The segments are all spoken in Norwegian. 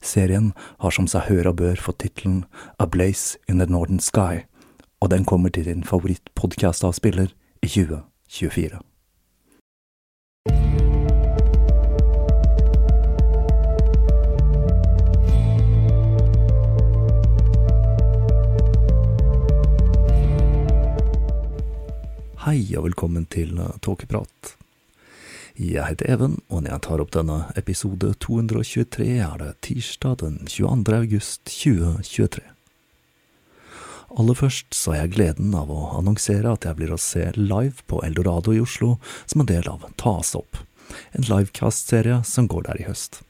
Serien har som seg hør og bør fått tittelen A Blaze in the Northern Sky, og den kommer til din favorittpodkastavspiller i 2024. Hei og velkommen til Tåkeprat. Jeg heter Even, og når jeg tar opp denne episode 223, er det tirsdag den 22. august 2023. Aller først så har jeg gleden av å annonsere at jeg blir å se live på Eldorado i Oslo som en del av Tas opp, en livecast-serie som går der i høst.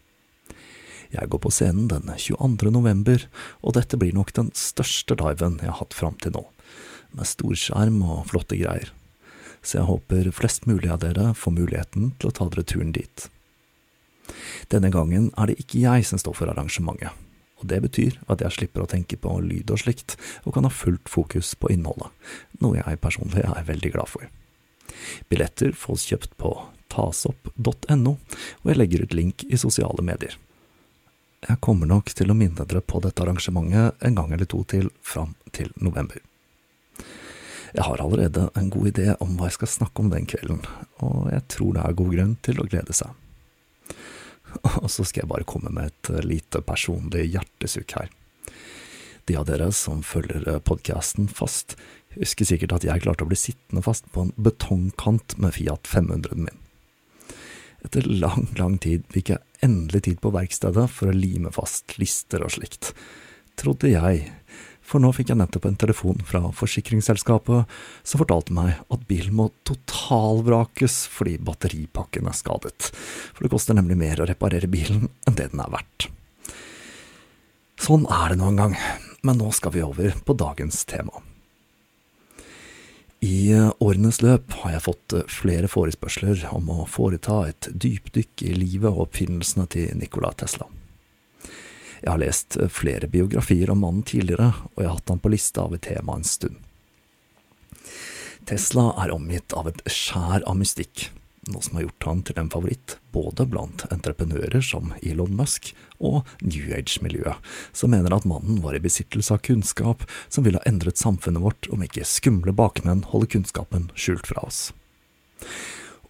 Jeg går på scenen den 22. november, og dette blir nok den største liven jeg har hatt fram til nå, med storskjerm og flotte greier så jeg håper flest mulig av dere får muligheten til å ta dere turen dit. Denne gangen er det ikke jeg som står for arrangementet, og det betyr at jeg slipper å tenke på lyd og slikt, og kan ha fullt fokus på innholdet, noe jeg personlig er veldig glad for. Billetter fås kjøpt på tasopp.no, og jeg legger ut link i sosiale medier. Jeg kommer nok til å minne dere på dette arrangementet en gang eller to til fram til november. Jeg har allerede en god idé om hva jeg skal snakke om den kvelden, og jeg tror det er god grunn til å glede seg. Og så skal jeg bare komme med et lite personlig hjertesukk her. De av dere som følger podkasten fast, husker sikkert at jeg klarte å bli sittende fast på en betongkant med Fiat 500-en min. Etter lang, lang tid fikk jeg endelig tid på verkstedet for å lime fast lister og slikt, trodde jeg, for nå fikk jeg nettopp en telefon fra forsikringsselskapet som fortalte meg at bilen må totalvrakes fordi batteripakken er skadet, for det koster nemlig mer å reparere bilen enn det den er verdt. Sånn er det nå en gang, men nå skal vi over på dagens tema. I årenes løp har jeg fått flere forespørsler om å foreta et dypdykk i livet og oppfinnelsene til Nikola Tesla. Jeg har lest flere biografier om mannen tidligere, og jeg har hatt han på lista et tema en stund. Tesla er omgitt av et skjær av mystikk, noe som har gjort han til en favoritt både blant entreprenører som Elon Musk og New Age-miljøet, som mener at mannen var i besittelse av kunnskap som ville ha endret samfunnet vårt om ikke skumle bakmenn holder kunnskapen skjult fra oss.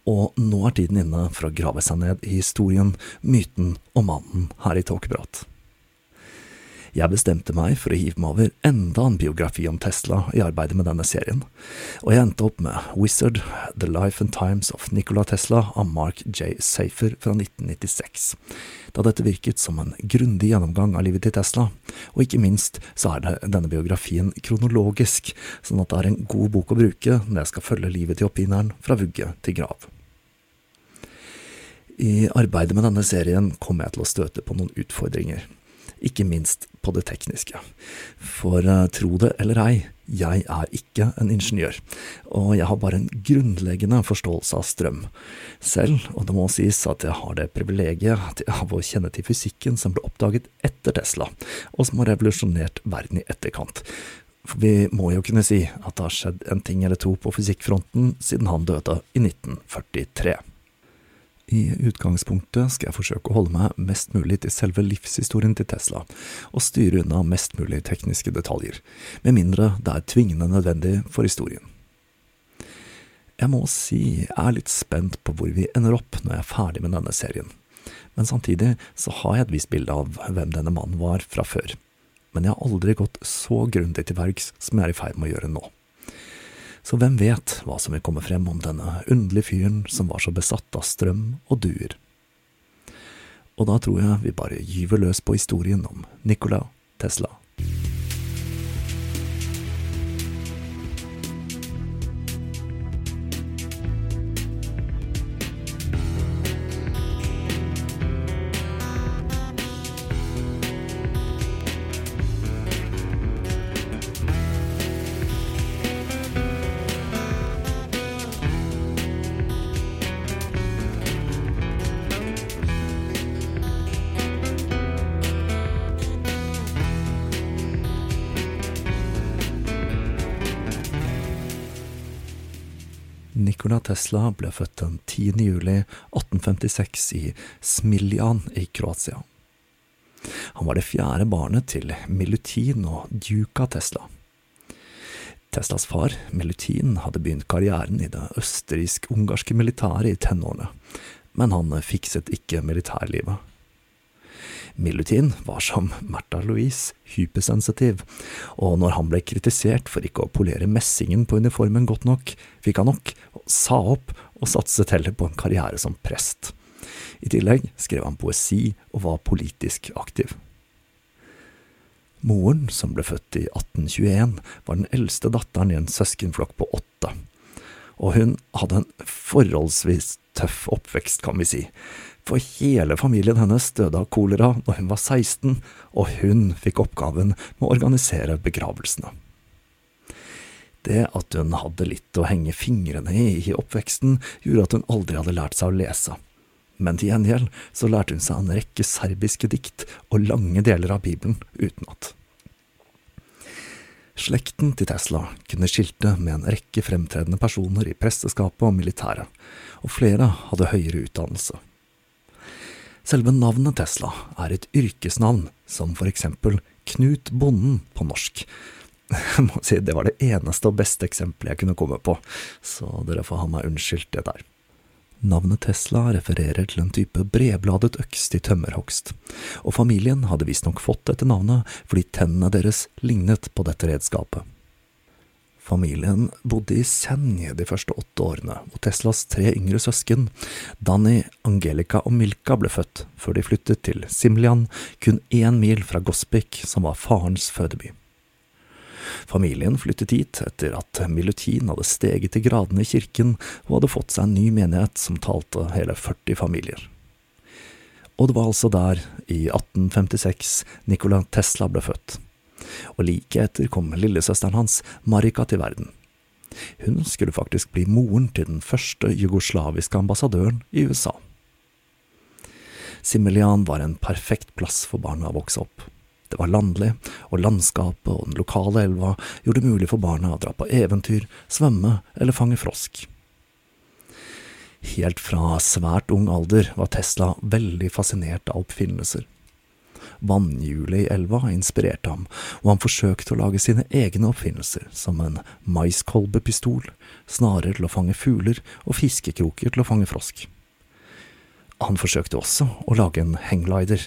Og nå er tiden inne for å grave seg ned i historien, myten og mannen her i Tåkeprat. Jeg bestemte meg for å hive meg over enda en biografi om Tesla i arbeidet med denne serien, og jeg endte opp med Wizard, The Life and Times of Nikola Tesla av Mark J. Safer fra 1996, da dette virket som en grundig gjennomgang av livet til Tesla, og ikke minst så er denne biografien kronologisk, sånn at det er en god bok å bruke når jeg skal følge livet til oppfinneren fra vugge til grav. I arbeidet med denne serien kommer jeg til å støte på noen utfordringer ikke minst på det tekniske. For uh, tro det eller ei, jeg er ikke en ingeniør, og jeg har bare en grunnleggende forståelse av strøm. Selv, og det må sies at jeg har det privilegiet av å kjenne til fysikken som ble oppdaget etter Tesla, og som har revolusjonert verden i etterkant. For vi må jo kunne si at det har skjedd en ting eller to på fysikkfronten siden han døde i 1943. I utgangspunktet skal jeg forsøke å holde meg mest mulig til selve livshistorien til Tesla, og styre unna mest mulig tekniske detaljer, med mindre det er tvingende nødvendig for historien. Jeg må si jeg er litt spent på hvor vi ender opp når jeg er ferdig med denne serien, men samtidig så har jeg et visst bilde av hvem denne mannen var fra før, men jeg har aldri gått så grundig til verks som jeg er i ferd med å gjøre nå. Så hvem vet hva som vil komme frem om denne underlige fyren som var så besatt av strøm og duer. Og da tror jeg vi bare gyver løs på historien om Nikola Tesla. Nikola Tesla ble født den 10. juli 1856 i Smiljan i Kroatia. Han var det fjerde barnet til Milutin og Duka Tesla. Teslas far, Milutin, hadde begynt karrieren i det østerriksk-ungarske militæret i tenårene, men han fikset ikke militærlivet. Milutin var som Märtha Louise hypersensitiv, og når han ble kritisert for ikke å polere messingen på uniformen godt nok, fikk han nok, sa opp og satset heller på en karriere som prest. I tillegg skrev han poesi og var politisk aktiv. Moren, som ble født i 1821, var den eldste datteren i en søskenflokk på åtte, og hun hadde en forholdsvis tøff oppvekst, kan vi si for hele familien hennes døde av kolera når hun var 16, og hun fikk oppgaven med å organisere begravelsene. Det at hun hadde litt å henge fingrene i i oppveksten, gjorde at hun aldri hadde lært seg å lese. Men til gjengjeld så lærte hun seg en rekke serbiske dikt og lange deler av Bibelen utenat. Slekten til Tesla kunne skilte med en rekke fremtredende personer i presteskapet og militæret, og flere hadde høyere utdannelse. Selve navnet Tesla er et yrkesnavn, som for eksempel Knut Bonden på norsk. Jeg må si det var det eneste og beste eksempelet jeg kunne komme på, så dere får ha meg unnskyldt det der. Navnet Tesla refererer til en type bredbladet øks til tømmerhogst, og familien hadde visstnok fått dette navnet fordi tennene deres lignet på dette redskapet. Familien bodde i Senje de første åtte årene, og Teslas tre yngre søsken, Danny, Angelica og Milka, ble født, før de flyttet til Simlian, kun én mil fra Gospik, som var farens fødeby. Familien flyttet hit etter at Milutin hadde steget til gradene i kirken og hadde fått seg en ny menighet som talte hele 40 familier. Og det var altså der, i 1856, Nikola Tesla ble født og like etter kom lillesøsteren hans, Marika, til verden. Hun skulle faktisk bli moren til den første jugoslaviske ambassadøren i USA. Similian var en perfekt plass for barna å vokse opp. Det var landlig, og landskapet og den lokale elva gjorde det mulig for barna å dra på eventyr, svømme eller fange frosk. Helt fra svært ung alder var Tesla veldig fascinert av oppfinnelser. Vannhjulet i elva inspirerte ham, og han forsøkte å lage sine egne oppfinnelser, som en maiskolbepistol, snarer til å fange fugler og fiskekroker til å fange frosk. Han forsøkte også å lage en hangglider,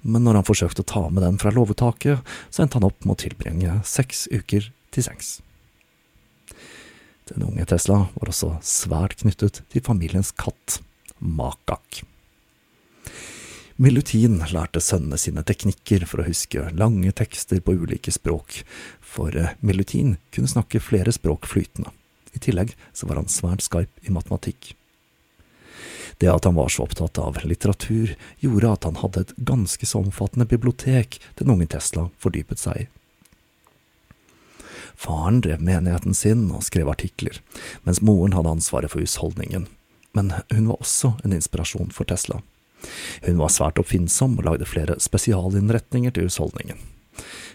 men når han forsøkte å ta med den fra låvetaket, så endte han opp med å tilbringe seks uker til sengs. Den unge Tesla var også svært knyttet til familiens katt, Makak. Milutin lærte sønnene sine teknikker for å huske lange tekster på ulike språk, for eh, Milutin kunne snakke flere språk flytende. I tillegg så var han svært skarp i matematikk. Det at han var så opptatt av litteratur, gjorde at han hadde et ganske så omfattende bibliotek den unge Tesla fordypet seg i. Faren drev menigheten sin og skrev artikler, mens moren hadde ansvaret for husholdningen, men hun var også en inspirasjon for Tesla. Hun var svært oppfinnsom og lagde flere spesialinnretninger til husholdningen.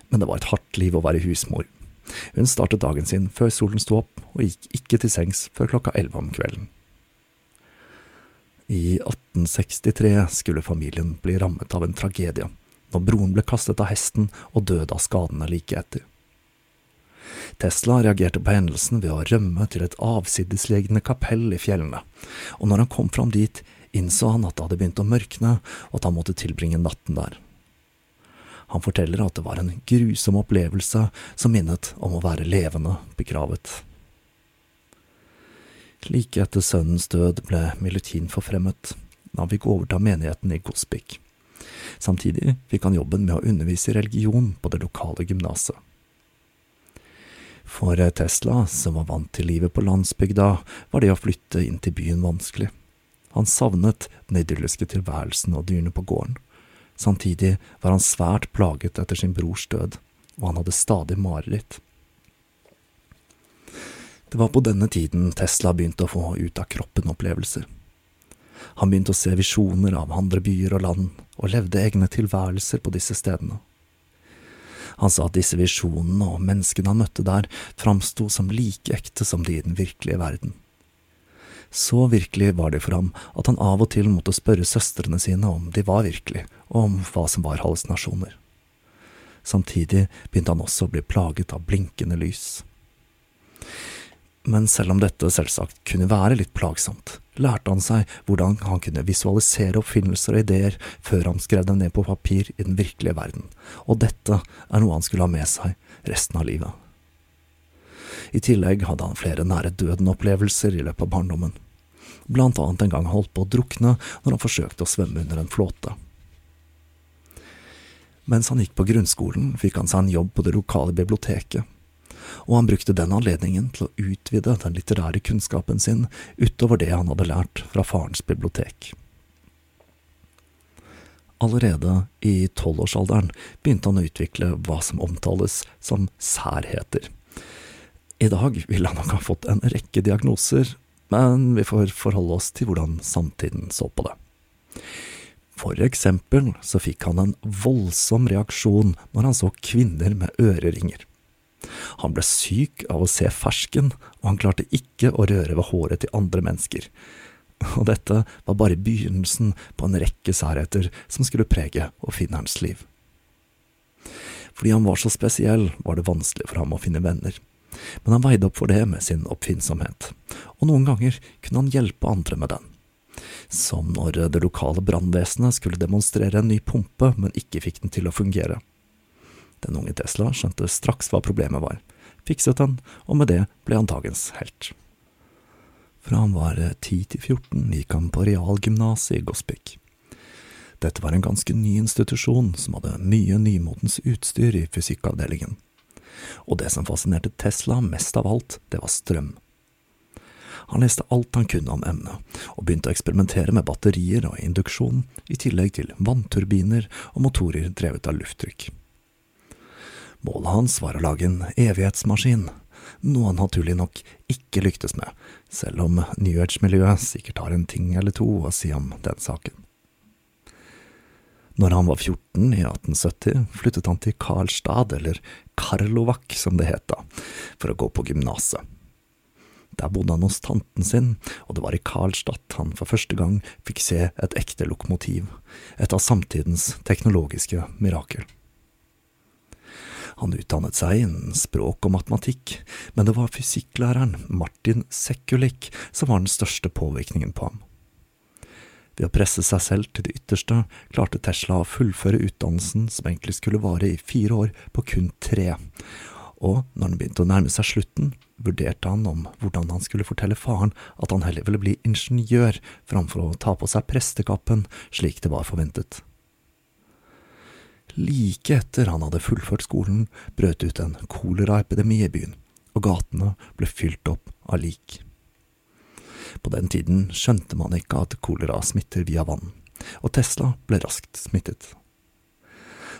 Men det var et hardt liv å være husmor. Hun startet dagen sin før solen sto opp, og gikk ikke til sengs før klokka elleve om kvelden. I 1863 skulle familien bli rammet av en tragedie, når broren ble kastet av hesten og døde av skadene like etter. Tesla reagerte på hendelsen ved å rømme til et avsidesliggende kapell i fjellene, og når han kom fram dit, innså han at det hadde begynt å mørkne, og at han måtte tilbringe natten der. Han forteller at det var en grusom opplevelse som minnet om å være levende begravet. Like etter sønnens død ble Milutin forfremmet. Han fikk overta menigheten i Gospik. Samtidig fikk han jobben med å undervise i religion på det lokale gymnaset. For Tesla, som var vant til livet på landsbygda, var det å flytte inn til byen vanskelig. Han savnet den idylliske tilværelsen og dyrene på gården. Samtidig var han svært plaget etter sin brors død, og han hadde stadig mareritt. Det var på denne tiden Tesla begynte å få ut av kroppen-opplevelser. Han begynte å se visjoner av andre byer og land, og levde egne tilværelser på disse stedene. Han sa at disse visjonene og menneskene han møtte der, framsto som like ekte som de i den virkelige verden. Så virkelig var det for ham at han av og til måtte spørre søstrene sine om de var virkelig, og om hva som var hallusinasjoner. Samtidig begynte han også å bli plaget av blinkende lys. Men selv om dette selvsagt kunne være litt plagsomt, lærte han seg hvordan han kunne visualisere oppfinnelser og ideer før han skrev dem ned på papir i den virkelige verden, og dette er noe han skulle ha med seg resten av livet. I tillegg hadde han flere nære døden-opplevelser i løpet av barndommen blant annet en gang holdt på å drukne når han forsøkte å svømme under en flåte. Mens han gikk på grunnskolen, fikk han seg en jobb på det lokale biblioteket, og han brukte den anledningen til å utvide den litterære kunnskapen sin utover det han hadde lært fra farens bibliotek. Allerede i tolvårsalderen begynte han å utvikle hva som omtales som særheter. I dag ville han nok ha fått en rekke diagnoser, men vi får forholde oss til hvordan samtiden så på det. For eksempel så fikk han en voldsom reaksjon når han så kvinner med øreringer. Han ble syk av å se fersken, og han klarte ikke å røre ved håret til andre mennesker. Og dette var bare begynnelsen på en rekke særheter som skulle prege oppfinnerens liv. Fordi han var så spesiell, var det vanskelig for ham å finne venner men han veide opp for det med sin oppfinnsomhet, og noen ganger kunne han hjelpe andre med den. Som når det lokale brannvesenet skulle demonstrere en ny pumpe, men ikke fikk den til å fungere. Den unge Tesla skjønte straks hva problemet var, fikset den, og med det ble han dagens helt. Fra han var 10 til 14 gikk han på realgymnaset i Gospik. Dette var en ganske ny institusjon som hadde mye nymotens utstyr i fysikkavdelingen og det som fascinerte Tesla mest av alt, det var strøm. Han leste alt han kunne om emnet, og begynte å eksperimentere med batterier og induksjon, i tillegg til vannturbiner og motorer drevet av lufttrykk. Målet hans var å lage en evighetsmaskin, noe han naturlig nok ikke lyktes med, selv om New Age-miljøet sikkert har en ting eller to å si om den saken. Når han var 14 i 1870, flyttet han til Karlstad, eller Karlovac som det het da, for å gå på gymnaset. Der bodde han hos tanten sin, og det var i Karlstad han for første gang fikk se et ekte lokomotiv, et av samtidens teknologiske mirakel. Han utdannet seg innen språk og matematikk, men det var fysikklæreren Martin Sekulik som var den største påvirkningen på ham. Ved å presse seg selv til det ytterste klarte Tesla å fullføre utdannelsen som egentlig skulle vare i fire år, på kun tre, og når den begynte å nærme seg slutten, vurderte han om hvordan han skulle fortelle faren at han heller ville bli ingeniør framfor å ta på seg prestekappen slik det var forventet. Like etter han hadde fullført skolen, brøt ut en koleraepidemi i byen, og gatene ble fylt opp av lik. På den tiden skjønte man ikke at kolera smitter via vann, og Tesla ble raskt smittet.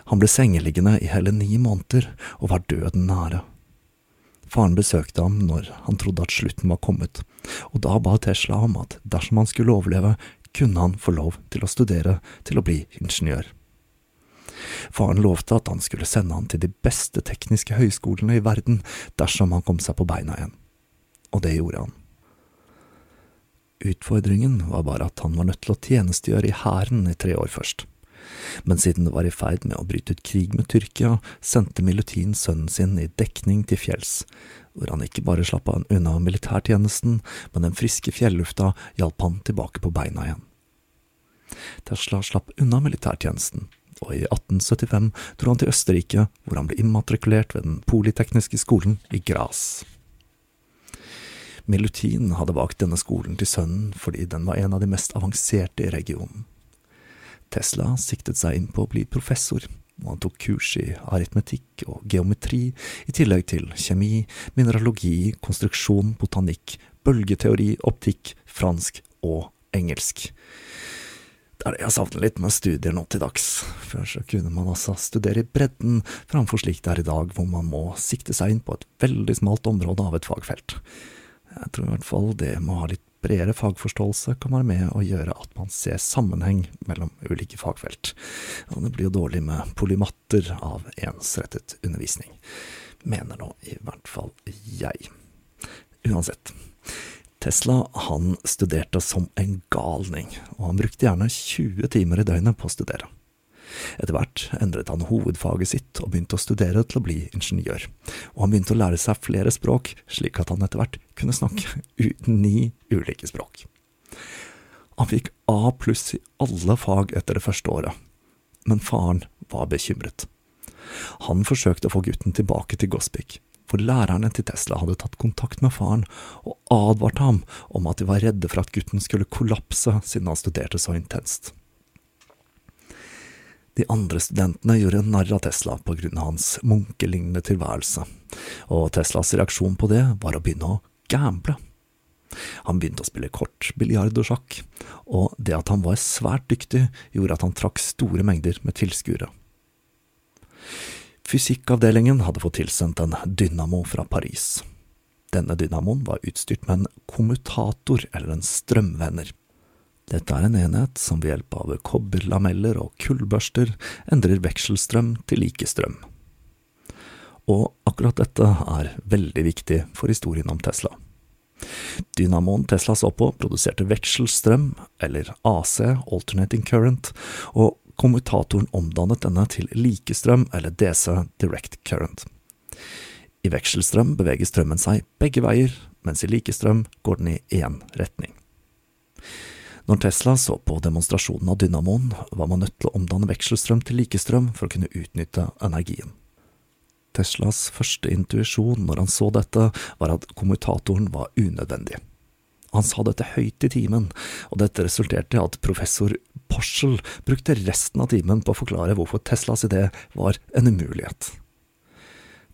Han ble sengeliggende i hele ni måneder og var døden nære. Faren besøkte ham når han trodde at slutten var kommet, og da ba Tesla om at dersom han skulle overleve, kunne han få lov til å studere til å bli ingeniør. Faren lovte at han skulle sende han til de beste tekniske høyskolene i verden dersom han kom seg på beina igjen. Og det gjorde han. Utfordringen var bare at han var nødt til å tjenestegjøre i hæren i tre år først men siden det var i ferd med å bryte ut krig med Tyrkia, sendte Milutin sønnen sin i dekning til fjells, hvor han ikke bare slapp han unna militærtjenesten, men den friske fjellufta hjalp han tilbake på beina igjen. Tesla slapp unna militærtjenesten, og i 1875 dro han til Østerrike, hvor han ble immatrikulert ved den politekniske skolen i Gras. Milutin hadde valgt denne skolen til sønnen fordi den var en av de mest avanserte i regionen. Tesla siktet seg inn på å bli professor, og han tok kurs i aritmetikk og geometri, i tillegg til kjemi, mineralogi, konstruksjon, botanikk, bølgeteori, optikk, fransk og engelsk. Det er det jeg savner litt med studier nå til dags. Før så kunne man altså studere i bredden, framfor slik det er i dag, hvor man må sikte seg inn på et veldig smalt område av et fagfelt. Jeg tror i hvert fall det må ha litt bredere fagforståelse kan være med å gjøre at man ser sammenheng mellom ulike fagfelt. Og det blir jo dårlig med polymatter av ensrettet undervisning. Mener nå i hvert fall jeg. Uansett. Tesla han studerte som en galning, og han brukte gjerne 20 timer i døgnet på å studere. Etter hvert endret han hovedfaget sitt og begynte å studere til å bli ingeniør, og han begynte å lære seg flere språk, slik at han etter hvert kunne snakke ni ulike språk. Han fikk A pluss i alle fag etter det første året, men faren var bekymret. Han forsøkte å få gutten tilbake til Gospic, for lærerne til Tesla hadde tatt kontakt med faren og advarte ham om at de var redde for at gutten skulle kollapse siden han studerte så intenst. De andre studentene gjorde narr av Tesla på grunn av hans munkelignende tilværelse, og Teslas reaksjon på det var å begynne å gamble. Han begynte å spille kort, biljard og sjakk, og det at han var svært dyktig, gjorde at han trakk store mengder med tilskuere. Fysikkavdelingen hadde fått tilsendt en dynamo fra Paris. Denne dynamoen var utstyrt med en kommutator, eller en strømvenner. Dette er en enhet som ved hjelp av kobberlameller og kullbørster endrer vekselstrøm til likestrøm. Og akkurat dette er veldig viktig for historien om Tesla. Dynamoen Tesla så på, produserte vekselstrøm, eller AC, alternating current, og kommutatoren omdannet denne til likestrøm, eller DC, direct current. I vekselstrøm beveger strømmen seg begge veier, mens i likestrøm går den i én retning. Når Tesla så på demonstrasjonen av dynamoen, var man nødt til å omdanne vekselstrøm til likestrøm for å kunne utnytte energien. Teslas første intuisjon når han så dette, var at kommutatoren var unødvendig. Han sa dette høyt i timen, og dette resulterte i at professor Porschel brukte resten av timen på å forklare hvorfor Teslas idé var en umulighet.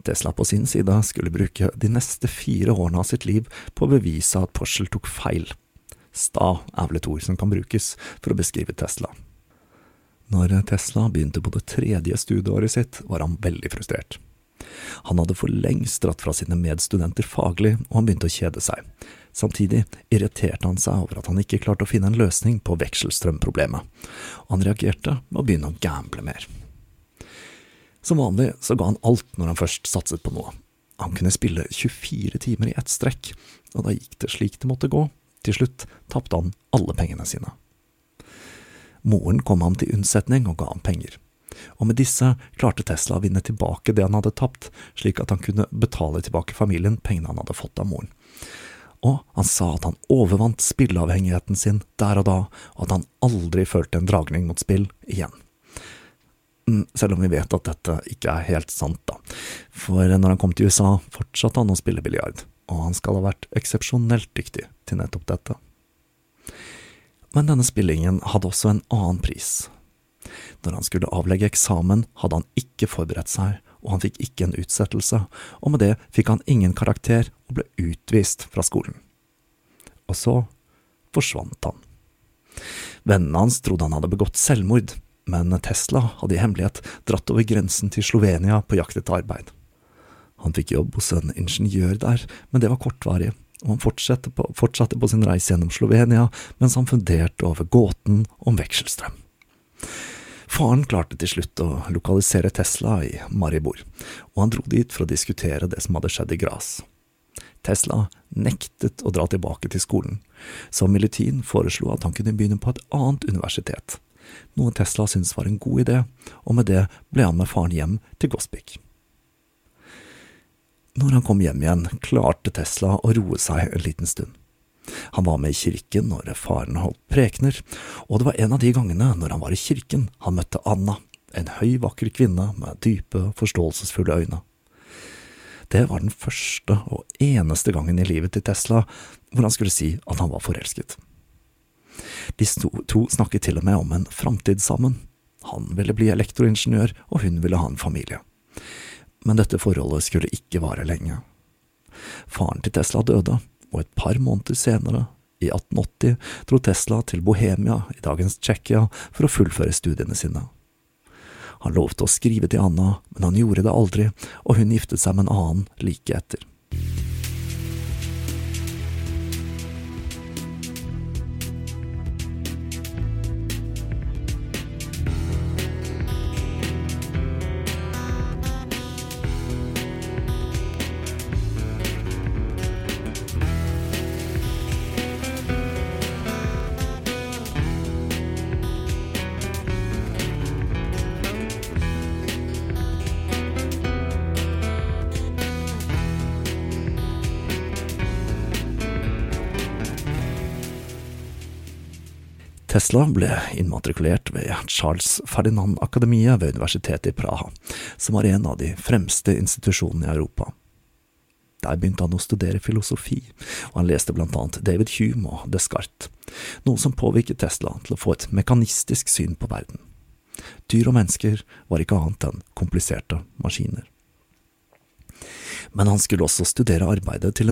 Tesla på sin side skulle bruke de neste fire årene av sitt liv på å bevise at Porschel tok feil, Sta er vel et ord som kan brukes for å beskrive Tesla. Når Tesla begynte på det tredje studieåret sitt, var han veldig frustrert. Han hadde for lengst dratt fra sine medstudenter faglig, og han begynte å kjede seg. Samtidig irriterte han seg over at han ikke klarte å finne en løsning på vekselstrømproblemet, og han reagerte med å begynne å gamble mer. Som vanlig så ga han alt når han først satset på noe. Han kunne spille 24 timer i ett strekk, og da gikk det slik det måtte gå. Til slutt tapte han alle pengene sine. Moren kom ham til unnsetning og ga ham penger, og med disse klarte Tesla å vinne tilbake det han hadde tapt, slik at han kunne betale tilbake familien pengene han hadde fått av moren. Og han sa at han overvant spilleavhengigheten sin der og da, og at han aldri følte en dragning mot spill igjen. Mm, selv om vi vet at dette ikke er helt sant, da. For når han kom til USA, fortsatte han å spille biljard, og han skal ha vært eksepsjonelt dyktig til nettopp dette. Men denne spillingen hadde også en annen pris. Når han skulle avlegge eksamen, hadde han ikke forberedt seg, og han fikk ikke en utsettelse, og med det fikk han ingen karakter og ble utvist fra skolen. Og så forsvant han. Vennene hans trodde han hadde begått selvmord, men Tesla hadde i hemmelighet dratt over grensen til Slovenia på jakt etter arbeid. Han fikk jobb hos en ingeniør der, men det var kortvarig, og han fortsatte på, fortsatte på sin reise gjennom Slovenia mens han funderte over gåten om vekselstrøm. Faren klarte til slutt å lokalisere Tesla i Maribor, og han dro dit for å diskutere det som hadde skjedd i Gras. Tesla nektet å dra tilbake til skolen, så Militin foreslo at han kunne begynne på et annet universitet, noe Tesla syntes var en god idé, og med det ble han med faren hjem til Gospik. Når han kom hjem igjen, klarte Tesla å roe seg en liten stund. Han var med i kirken når faren holdt prekener, og det var en av de gangene når han var i kirken han møtte Anna, en høy, vakker kvinne med dype, forståelsesfulle øyne. Det var den første og eneste gangen i livet til Tesla hvor han skulle si at han var forelsket. De to snakket til og med om en framtid sammen. Han ville bli elektroingeniør, og hun ville ha en familie. Men dette forholdet skulle ikke vare lenge. Faren til Tesla døde, og et par måneder senere, i 1880, dro Tesla til Bohemia i dagens Tsjekkia for å fullføre studiene sine. Han lovte å skrive til Anna, men han gjorde det aldri, og hun giftet seg med en annen like etter. Tesla ble innmatrikulert ved Charles Ferdinand-akademiet ved universitetet i Praha, som var en av de fremste institusjonene i Europa. Der begynte han å studere filosofi, og han leste blant annet David Hume og Descartes, noe som påvirket Tesla til å få et mekanistisk syn på verden. Dyr og mennesker var ikke annet enn kompliserte maskiner. Men han skulle også studere arbeidet til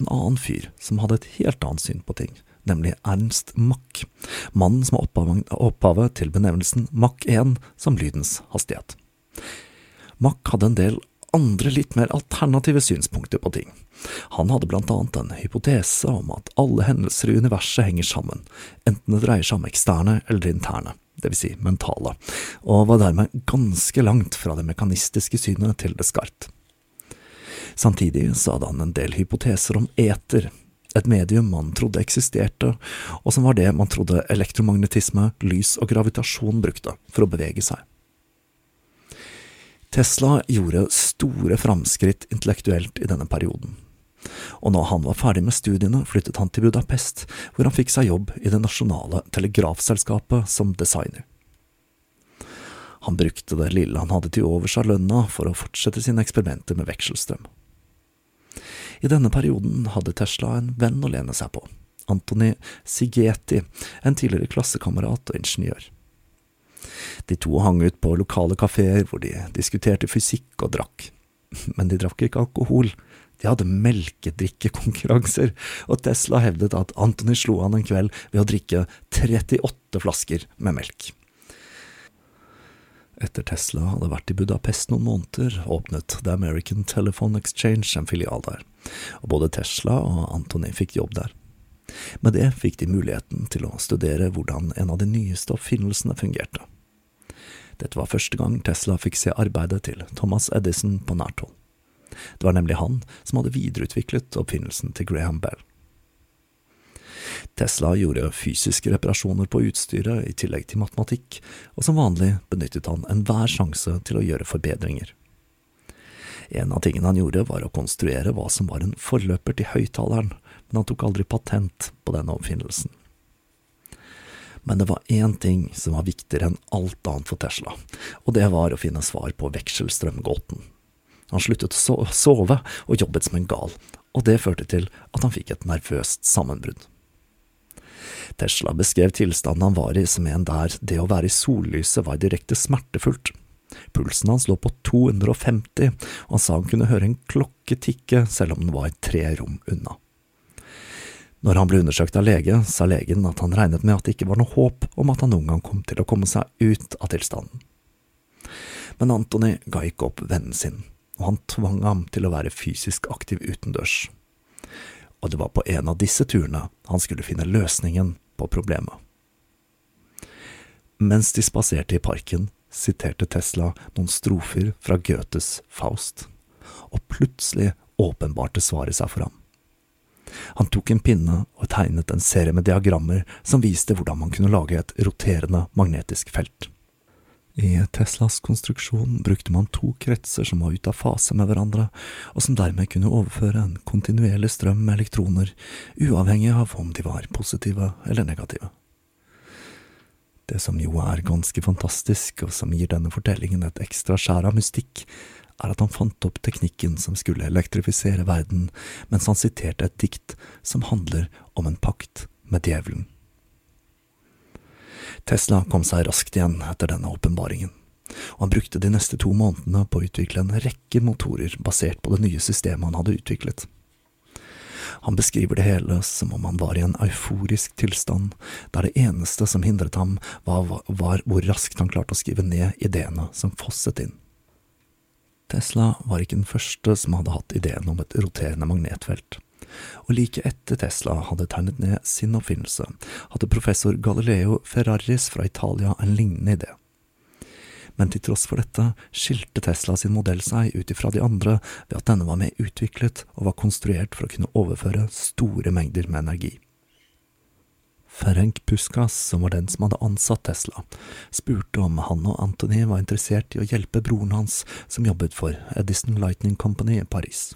En annen fyr som hadde et helt annet syn på ting, nemlig Ernst Mach, mannen som er opphavet, til benevnelsen Mach 1 som lydens hastighet. Mach hadde en del andre litt mer alternative synspunkter på ting. Han hadde blant annet en hypotese om at alle hendelser i universet henger sammen, enten det dreier seg om eksterne eller interne, vil si mentale, og var dermed ganske langt fra det mekanistiske synet til Descartes. Samtidig så hadde han en del hypoteser om eter, et medium man trodde eksisterte, og som var det man trodde elektromagnetisme, lys og gravitasjon brukte for å bevege seg. Tesla gjorde store framskritt intellektuelt i denne perioden. Og når han var ferdig med studiene, flyttet han til Budapest, hvor han fikk seg jobb i det nasjonale telegrafselskapet som designer. Han brukte det lille han hadde til overs av lønna for å fortsette sine eksperimenter med vekselstrøm. I denne perioden hadde Tesla en venn å lene seg på, Antony Sigeti, en tidligere klassekamerat og ingeniør. De to hang ut på lokale kafeer hvor de diskuterte fysikk og drakk. Men de drakk ikke alkohol, de hadde melkedrikkekonkurranser, og Tesla hevdet at Antony slo han en kveld ved å drikke 38 flasker med melk. Etter Tesla hadde vært i Budapest noen måneder, åpnet The American Telephone Exchange en filial der, og både Tesla og Antony fikk jobb der. Med det fikk de muligheten til å studere hvordan en av de nyeste oppfinnelsene fungerte. Dette var første gang Tesla fikk se arbeidet til Thomas Edison på nært hold. Det var nemlig han som hadde videreutviklet oppfinnelsen til Graham Bell. Tesla gjorde fysiske reparasjoner på utstyret i tillegg til matematikk, og som vanlig benyttet han enhver sjanse til å gjøre forbedringer. En av tingene han gjorde, var å konstruere hva som var en forløper til høyttaleren, men han tok aldri patent på denne oppfinnelsen. Men det var én ting som var viktigere enn alt annet for Tesla, og det var å finne svar på vekselstrømgåten. Han sluttet å sove og jobbet som en gal, og det førte til at han fikk et nervøst sammenbrudd. Tesla beskrev tilstanden han var i som en der det å være i sollyset var direkte smertefullt. Pulsen hans lå på 250, og han sa han kunne høre en klokke tikke selv om den var tre rom unna. Når han ble undersøkt av lege, sa legen at han regnet med at det ikke var noe håp om at han noen gang kom til å komme seg ut av tilstanden. Men Antony ga ikke opp vennen sin, og han tvang ham til å være fysisk aktiv utendørs. Og det var på en av disse turene han skulle finne løsningen på problemet. Mens de spaserte i parken, siterte Tesla noen strofer fra Goethes Faust, og plutselig åpenbarte svaret seg for ham. Han tok en pinne og tegnet en serie med diagrammer som viste hvordan man kunne lage et roterende magnetisk felt. I Teslas konstruksjon brukte man to kretser som var ute av fase med hverandre, og som dermed kunne overføre en kontinuerlig strøm med elektroner, uavhengig av om de var positive eller negative. Det som jo er ganske fantastisk, og som gir denne fortellingen et ekstra skjær av mystikk, er at han fant opp teknikken som skulle elektrifisere verden, mens han siterte et dikt som handler om en pakt med djevelen. Tesla kom seg raskt igjen etter denne åpenbaringen, og han brukte de neste to månedene på å utvikle en rekke motorer basert på det nye systemet han hadde utviklet. Han beskriver det hele som om han var i en euforisk tilstand, der det eneste som hindret ham, var, var hvor raskt han klarte å skrive ned ideene som fosset inn. Tesla var ikke den første som hadde hatt ideen om et roterende magnetfelt. Og like etter Tesla hadde tegnet ned sin oppfinnelse, hadde professor Galileo Ferraris fra Italia en lignende idé. Men til tross for dette skilte Tesla sin modell seg ut ifra de andre ved at denne var mer utviklet og var konstruert for å kunne overføre store mengder med energi. Ferenc Puskas, som var den som hadde ansatt Tesla, spurte om han og Anthony var interessert i å hjelpe broren hans, som jobbet for Edison Lightning Company i Paris,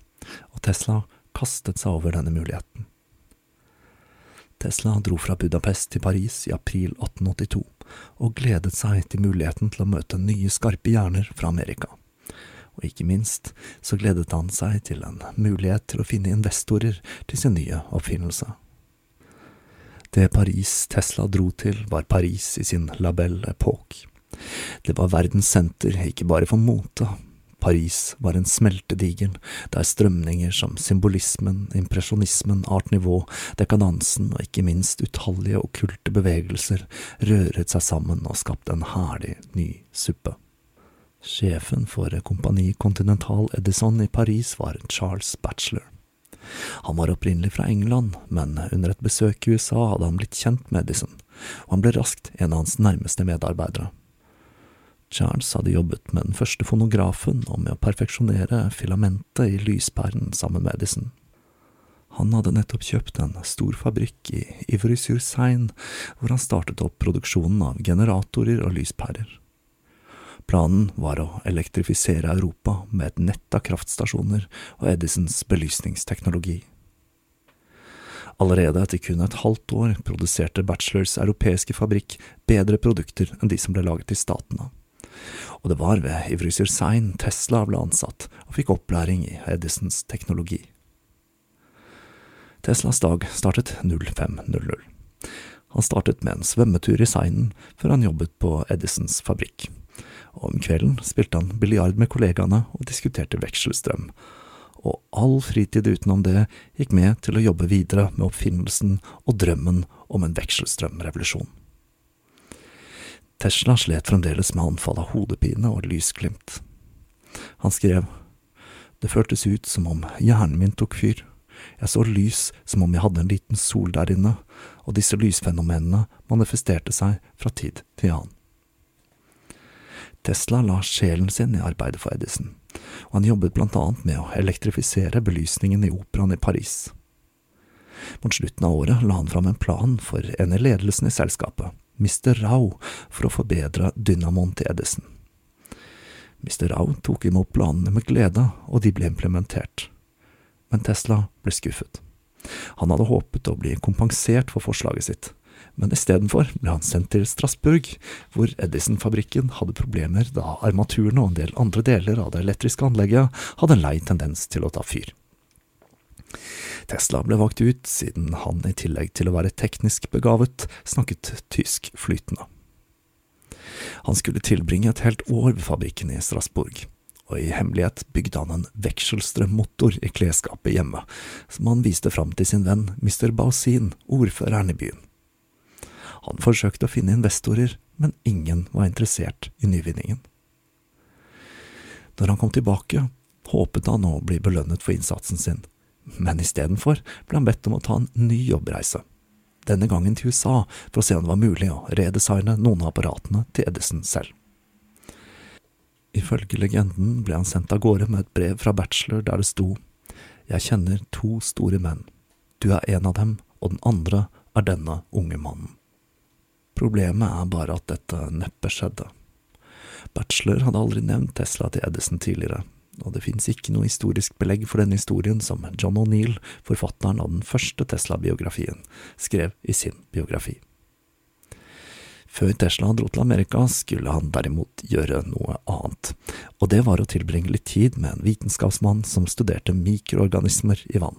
og Tesla kastet seg over denne muligheten. Tesla dro fra Budapest til Paris i april 1882, og gledet seg til muligheten til å møte nye skarpe hjerner fra Amerika. Og ikke minst så gledet han seg til en mulighet til å finne investorer til sin nye oppfinnelse. Det Paris Tesla dro til, var Paris i sin La Belle. Det var verdens senter, ikke bare for mote. Paris var en smeltedigel, der strømninger som symbolismen, impresjonismen, art nivå, dekadansen og ikke minst utallige okkulte bevegelser røret seg sammen og skapte en herlig ny suppe. Sjefen for Kompani Continental Edison i Paris var Charles Batchelor. Han var opprinnelig fra England, men under et besøk i USA hadde han blitt kjent med Edison, og han ble raskt en av hans nærmeste medarbeidere. Charles hadde jobbet med den første fonografen og med å perfeksjonere filamentet i lyspæren sammen med Edison. Han hadde nettopp kjøpt en stor fabrikk i Ivry-sur-Seine, hvor han startet opp produksjonen av generatorer og lyspærer. Planen var å elektrifisere Europa med et nett av kraftstasjoner og Edisons belysningsteknologi. Allerede etter kun et halvt år produserte Bachelors europeiske fabrikk bedre produkter enn de som ble laget i statene. Og det var ved Ivry-sur-Seine Tesla ble ansatt og fikk opplæring i Edisons teknologi. Teslas dag startet 05.00. Han startet med en svømmetur i Seinen før han jobbet på Edisons fabrikk. Og om kvelden spilte han biljard med kollegaene og diskuterte vekselstrøm. Og all fritid utenom det gikk med til å jobbe videre med oppfinnelsen og drømmen om en vekselstrømrevolusjon. Tesla slet fremdeles med anfall av hodepine og lysglimt. Han skrev, Det føltes ut som om hjernen min tok fyr. Jeg så lys som om jeg hadde en liten sol der inne, og disse lysfenomenene manifesterte seg fra tid til annen. Tesla la sjelen sin i arbeidet for Edison, og han jobbet blant annet med å elektrifisere belysningen i operaen i Paris. Mot slutten av året la han fram en plan for en i ledelsen i selskapet, Mr. Rau, for å forbedre dynamoen til Edison. Mr. Rau tok imot planene med glede, og de ble implementert men Tesla ble skuffet. Han hadde håpet å bli kompensert for forslaget sitt, men istedenfor ble han sendt til Strasbourg, hvor Edison-fabrikken hadde problemer da armaturene og en del andre deler av det elektriske anlegget hadde en lei tendens til å ta fyr. Tesla ble valgt ut siden han i tillegg til å være teknisk begavet, snakket tysk flytende. Han skulle tilbringe et helt år ved fabrikken i Strasbourg, og i hemmelighet bygde han en vekselstrømmotor i klesskapet hjemme, som han viste fram til sin venn Mr. Bausin, ordføreren i byen. Han forsøkte å finne investorer, men ingen var interessert i nyvinningen. Når han kom tilbake, håpet han å bli belønnet for innsatsen sin, men istedenfor ble han bedt om å ta en ny jobbreise, denne gangen til USA for å se om det var mulig å redesigne noen av apparatene til Edison selv. Ifølge legenden ble han sendt av gårde med et brev fra Bachelor der det sto Jeg kjenner to store menn. Du er en av dem, og den andre er denne unge mannen. Problemet er bare at dette neppe skjedde. Bachelor hadde aldri nevnt Tesla til Edison tidligere, og det finnes ikke noe historisk belegg for denne historien som John O'Neill, forfatteren av den første Tesla-biografien, skrev i sin biografi. Før Tesla dro til Amerika, skulle han derimot gjøre noe annet, og det var å tilbringe litt tid med en vitenskapsmann som studerte mikroorganismer i vann.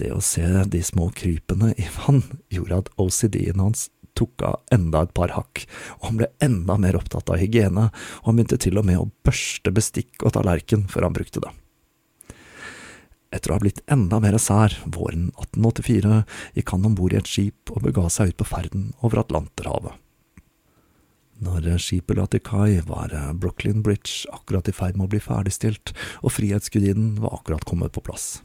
Det å se de små krypene i vann gjorde at OCD-en hans tok av enda et par hakk, og han ble enda mer opptatt av hygiene, og han begynte til og med å børste bestikk og tallerken før han brukte det. Etter å ha blitt enda mer sær våren 1884 gikk han om bord i et skip og bega seg ut på ferden over Atlanterhavet. Når skipet la til kai, var Brooklyn Bridge akkurat i ferd med å bli ferdigstilt, og Frihetsgudinnen var akkurat kommet på plass.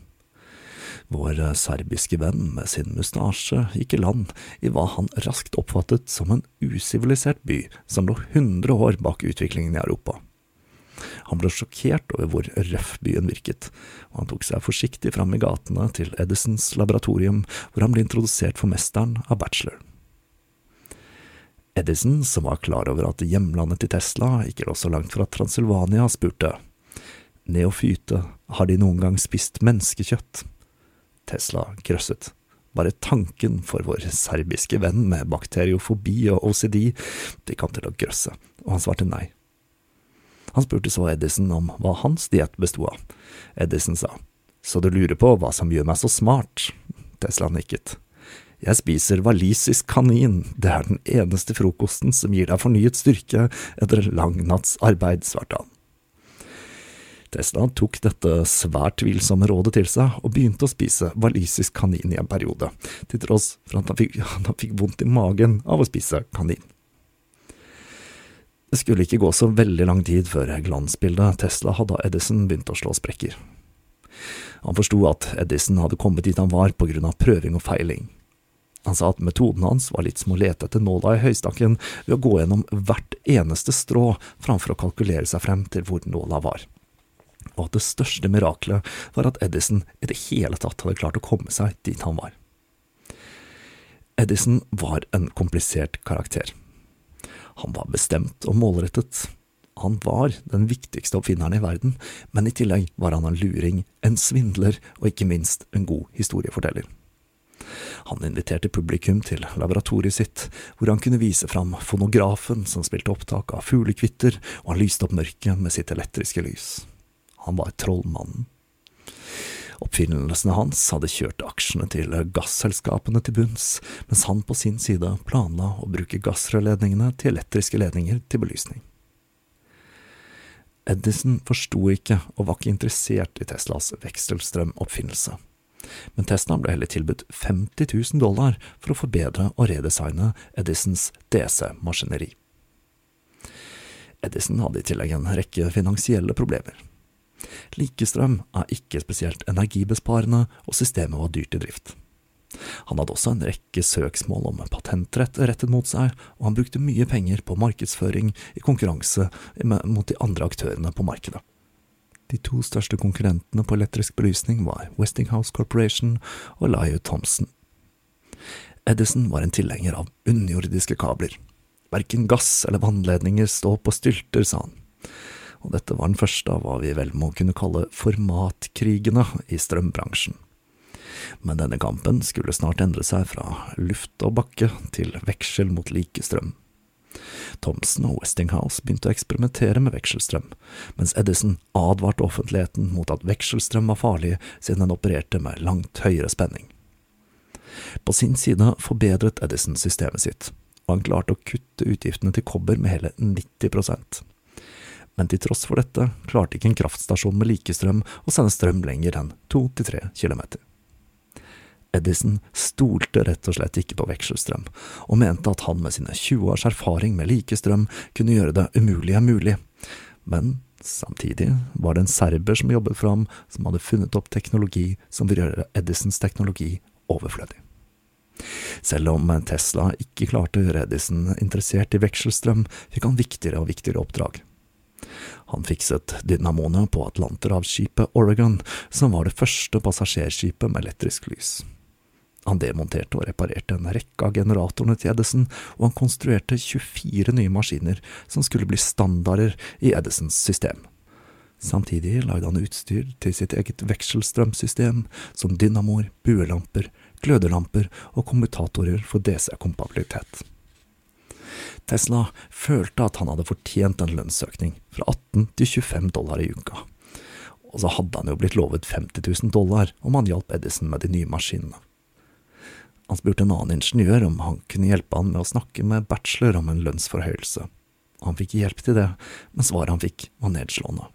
Vår serbiske venn med sin mustasje gikk i land i hva han raskt oppfattet som en usivilisert by som lå hundre år bak utviklingen i Europa. Han ble sjokkert over hvor røff byen virket, og han tok seg forsiktig fram i gatene til Edisons laboratorium, hvor han ble introdusert for mesteren av bachelor. Edison, som var klar over at hjemlandet til Tesla ikke lå så langt fra Transylvania, spurte Neofyte, har de noen gang spist menneskekjøtt? Tesla grøsset. Bare tanken for vår serbiske venn med bakteriofobi og OCD de kan til å grøsse, og han svarte nei. Han spurte så Edison om hva hans diett besto av. Edison sa, så du lurer på hva som gjør meg så smart? Tesla nikket. Jeg spiser walisisk kanin, det er den eneste frokosten som gir deg fornyet styrke etter en lang natts arbeid, svarte han. Tesla tok dette svært tvilsomme rådet til seg, og begynte å spise walisisk kanin i en periode, til tross for at han fikk, han fikk vondt i magen av å spise kanin. Det skulle ikke gå så veldig lang tid før glansbildet Tesla hadde av Edison begynte å slå sprekker. Han forsto at Edison hadde kommet dit han var på grunn av prøving og feiling. Han sa at metoden hans var litt som å lete etter nåla i høystakken ved å gå gjennom hvert eneste strå framfor å kalkulere seg frem til hvor nåla var. Og at det største miraklet var at Edison i det hele tatt hadde klart å komme seg dit han var. Edison var en komplisert karakter. Han var bestemt og målrettet. Han var den viktigste oppfinneren i verden, men i tillegg var han en luring, en svindler og ikke minst en god historieforteller. Han inviterte publikum til laboratoriet sitt, hvor han kunne vise fram fonografen som spilte opptak av fuglekvitter, og han lyste opp mørket med sitt elektriske lys. Han var trollmannen. Oppfinnelsene hans hadde kjørt aksjene til gasselskapene til bunns, mens han på sin side planla å bruke gassrørledningene til elektriske ledninger til belysning. Edison forsto ikke og var ikke interessert i Teslas vekselstrømoppfinnelse, men Tesla ble heller tilbudt 50 000 dollar for å forbedre og redesigne Edisons DC-maskineri. Edison hadde i tillegg en rekke finansielle problemer. Likestrøm er ikke spesielt energibesparende, og systemet var dyrt i drift. Han hadde også en rekke søksmål om patentrett rettet mot seg, og han brukte mye penger på markedsføring i konkurranse mot de andre aktørene på markedet. De to største konkurrentene på elektrisk belysning var Westinghouse Corporation og Lyle Thompson. Edison var en tilhenger av underjordiske kabler. Verken gass eller vannledninger står på stylter, sa han og dette var den første av hva vi vel må kunne kalle formatkrigene i strømbransjen. Men denne kampen skulle snart endre seg fra luft og bakke til veksel mot likestrøm. Thomsen og Westinghouse begynte å eksperimentere med vekselstrøm, mens Edison advarte offentligheten mot at vekselstrøm var farlig siden den opererte med langt høyere spenning. På sin side forbedret Edison systemet sitt, og han klarte å kutte utgiftene til kobber med hele 90 men til tross for dette klarte ikke en kraftstasjon med likestrøm å sende strøm lenger enn to til tre kilometer. Edison stolte rett og slett ikke på vekselstrøm, og mente at han med sine 20 års erfaring med likestrøm kunne gjøre det umulige mulig. Men samtidig var det en serber som jobbet fram, som hadde funnet opp teknologi som vil gjøre Edisons teknologi overflødig. Selv om Tesla ikke klarte å gjøre Edison interessert i vekselstrøm, fikk han viktigere og viktigere oppdrag. Han fikset dynamoene på Atlanterhavsskipet Oregon, som var det første passasjerskipet med elektrisk lys. Han demonterte og reparerte en rekke av generatorene til Edison, og han konstruerte 24 nye maskiner som skulle bli standarder i Edisons system. Samtidig lagde han utstyr til sitt eget vekselstrømsystem, som dynamoer, buelamper, glødelamper og kommutatorer for DC-kompabilitet. Tesla følte at han hadde fortjent en lønnsøkning, fra 18 til 25 dollar i uka. Og så hadde han jo blitt lovet 50 000 dollar om han hjalp Edison med de nye maskinene. Han spurte en annen ingeniør om han kunne hjelpe han med å snakke med bachelor om en lønnsforhøyelse. Han fikk hjelp til det, men svaret han fikk, var nedslående.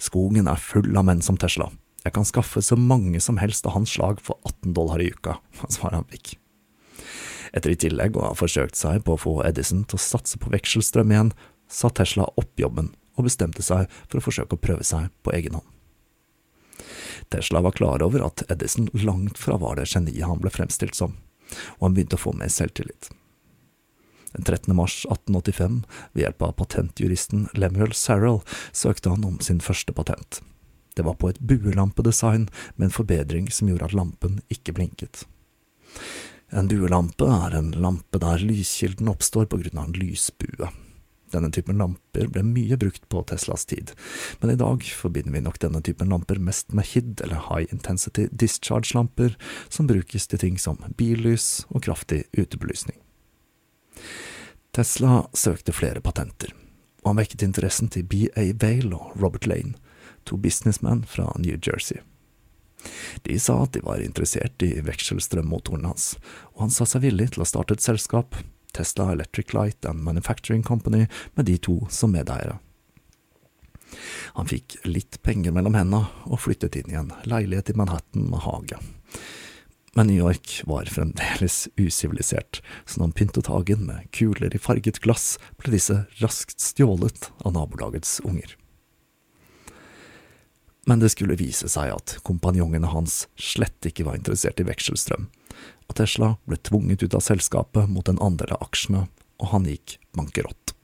Skogen er full av menn som Tesla. Jeg kan skaffe så mange som helst av hans slag for 18 dollar i uka, var svaret han fikk. Etter i tillegg å ha forsøkt seg på å få Edison til å satse på vekselstrøm igjen, sa Tesla opp jobben og bestemte seg for å forsøke å prøve seg på egen hånd. Tesla var klar over at Edison langt fra var det geniet han ble fremstilt som, og han begynte å få mer selvtillit. Den 13. mars 1885, ved hjelp av patentjuristen Lemuel Sarrell, søkte han om sin første patent. Det var på et buelampedesign med en forbedring som gjorde at lampen ikke blinket. En buelampe er en lampe der lyskilden oppstår på grunn av en lysbue. Denne typen lamper ble mye brukt på Teslas tid, men i dag forbinder vi nok denne typen lamper mest med HID, eller High Intensity Discharge-lamper, som brukes til ting som billys og kraftig utebelysning. Tesla søkte flere patenter, og han vekket interessen til B.A. Vale og Robert Lane, to businessmenn fra New Jersey. De sa at de var interessert i vekselstrømmotoren hans, og han sa seg villig til å starte et selskap, Tesla Electric Light and Manufacturing Company, med de to som medeiere. Han fikk litt penger mellom hendene og flyttet inn i en leilighet i Manhattan med hage. Men New York var fremdeles usivilisert, så når han pyntet hagen med kuler i farget glass, ble disse raskt stjålet av nabolagets unger men det skulle vise seg at kompanjongene hans slett ikke var interessert i vekselstrøm, og Tesla ble tvunget ut av selskapet mot en andel av aksjene, og han gikk bankerott.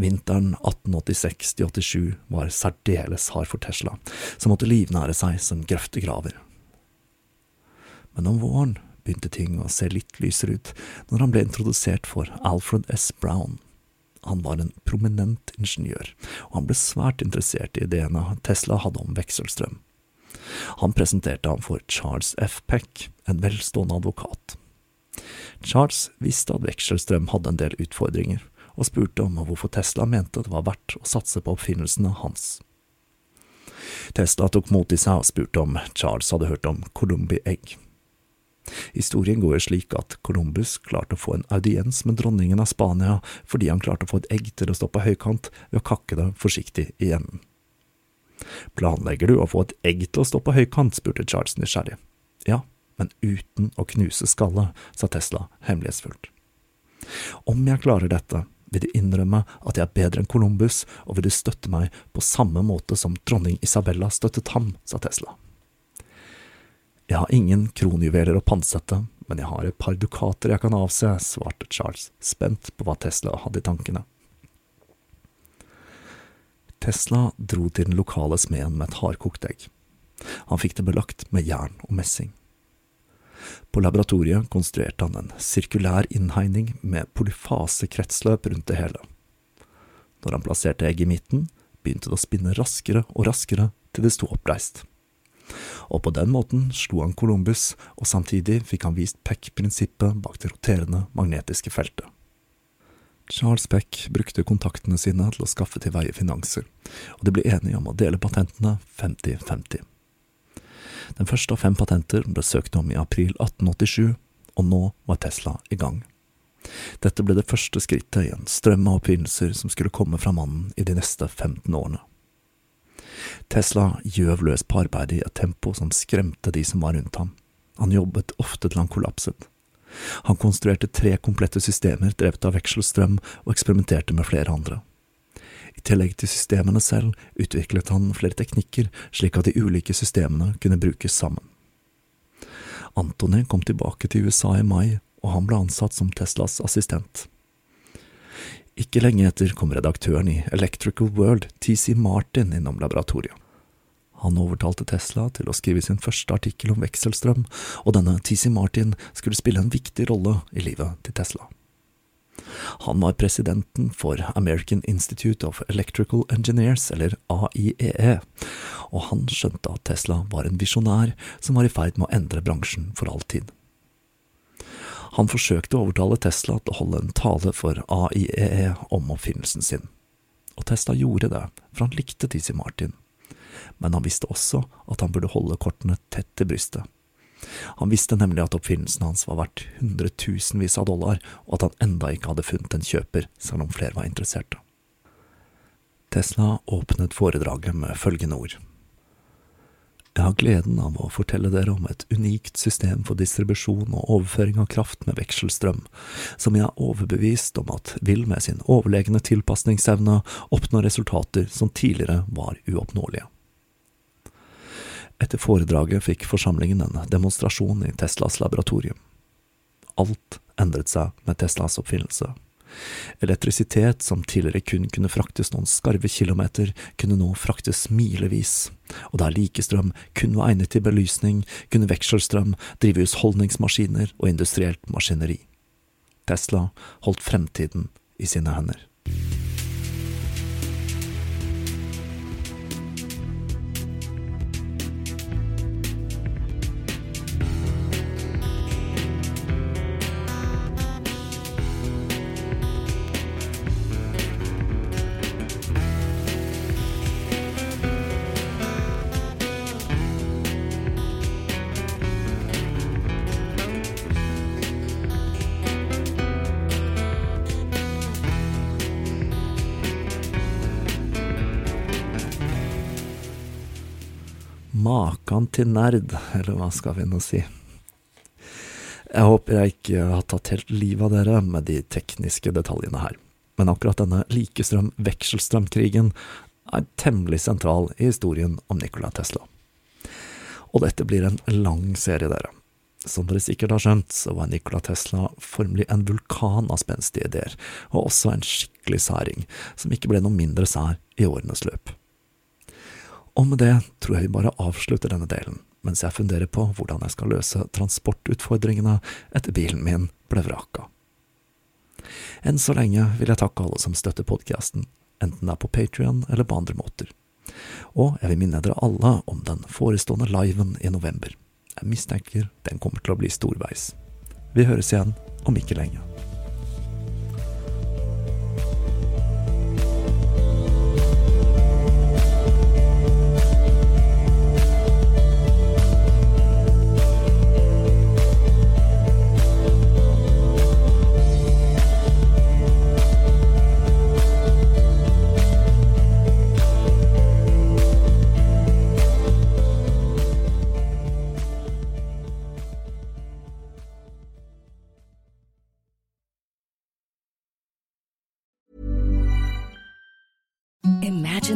Vinteren 1886–87 var særdeles hard for Tesla, som måtte livnære seg som grøftegraver. Men om våren begynte ting å se litt lysere ut når han ble introdusert for Alfred S. Brown. Han var en prominent ingeniør, og han ble svært interessert i ideene Tesla hadde om vekselstrøm. Han presenterte ham for Charles F. Peck, en velstående advokat. Charles visste at vekselstrøm hadde en del utfordringer, og spurte om hvorfor Tesla mente det var verdt å satse på oppfinnelsene hans. Tesla tok mot i seg og spurte om Charles hadde hørt om Columbi Egg. Historien går slik at Columbus klarte å få en audiens med dronningen av Spania fordi han klarte å få et egg til å stå på høykant ved å kakke det forsiktig i enden. Planlegger du å få et egg til å stå på høykant, spurte Charles nysgjerrig. Ja, men uten å knuse skallet, sa Tesla hemmelighetsfullt. Om jeg klarer dette, vil du innrømme at jeg er bedre enn Columbus, og vil du støtte meg på samme måte som dronning Isabella støttet ham, sa Tesla. Jeg har ingen kronjuveler å pantsette, men jeg har et par dukater jeg kan avse, svarte Charles, spent på hva Tesla hadde i tankene. Tesla dro til den lokale smeden med et hardkokt egg. Han fikk det belagt med jern og messing. På laboratoriet konstruerte han en sirkulær innhegning med polyfasekretsløp rundt det hele. Når han plasserte egget i midten, begynte det å spinne raskere og raskere til det sto oppreist og på den måten slo han Columbus, og samtidig fikk han vist Peck-prinsippet bak det roterende magnetiske feltet. Charles Peck brukte kontaktene sine til å skaffe til veie finanser, og de ble enige om å dele patentene 50-50. Den første av fem patenter ble søkt om i april 1887, og nå var Tesla i gang. Dette ble det første skrittet i en strøm av oppfinnelser som skulle komme fra mannen i de neste 15 årene. Tesla gjøv løs på arbeidet i et tempo som skremte de som var rundt ham. Han jobbet ofte til han kollapset. Han konstruerte tre komplette systemer drevet av vekselstrøm, og eksperimenterte med flere andre. I tillegg til systemene selv utviklet han flere teknikker, slik at de ulike systemene kunne brukes sammen. Antony kom tilbake til USA i mai, og han ble ansatt som Teslas assistent. Ikke lenge etter kom redaktøren i Electrical World, TC Martin, innom laboratoriet. Han overtalte Tesla til å skrive sin første artikkel om vekselstrøm, og denne TC Martin skulle spille en viktig rolle i livet til Tesla. Han var presidenten for American Institute of Electrical Engineers, eller AIEE, e, og han skjønte at Tesla var en visjonær som var i ferd med å endre bransjen for all tid. Han forsøkte å overtale Tesla til å holde en tale for AIEE e om oppfinnelsen sin. Og Tesla gjorde det, for han likte TC Martin. Men han visste også at han burde holde kortene tett til brystet. Han visste nemlig at oppfinnelsen hans var verdt hundretusenvis av dollar, og at han enda ikke hadde funnet en kjøper, selv om flere var interesserte. Tesla åpnet foredraget med følgende ord. Jeg har gleden av å fortelle dere om et unikt system for distribusjon og overføring av kraft med vekselstrøm, som jeg er overbevist om at vil med sin overlegne tilpasningsevne oppnå resultater som tidligere var uoppnåelige. Etter foredraget fikk forsamlingen en demonstrasjon i Teslas laboratorium. Alt endret seg med Teslas oppfinnelse. Elektrisitet som tidligere kun kunne fraktes noen skarve kilometer, kunne nå fraktes milevis, og der likestrøm kun var egnet til belysning, kunne vekselstrøm drive husholdningsmaskiner og industrielt maskineri. Tesla holdt fremtiden i sine hender. Makan til nerd, eller hva skal vi nå si. Jeg håper jeg ikke har tatt helt livet av dere med de tekniske detaljene her, men akkurat denne likestrøm-vekselstrømkrigen er temmelig sentral i historien om Nikola Tesla. Og dette blir en lang serie, dere. Som dere sikkert har skjønt, så var Nikola Tesla formelig en vulkan av spenstige ideer, og også en skikkelig særing, som ikke ble noe mindre sær i årenes løp. Og med det tror jeg vi bare avslutter denne delen, mens jeg funderer på hvordan jeg skal løse transportutfordringene etter bilen min ble vraka. Enn så lenge vil jeg takke alle som støtter podkasten, enten det er på Patrion eller på andre måter. Og jeg vil minne dere alle om den forestående liven i november. Jeg mistenker den kommer til å bli storveis. Vi høres igjen om ikke lenge.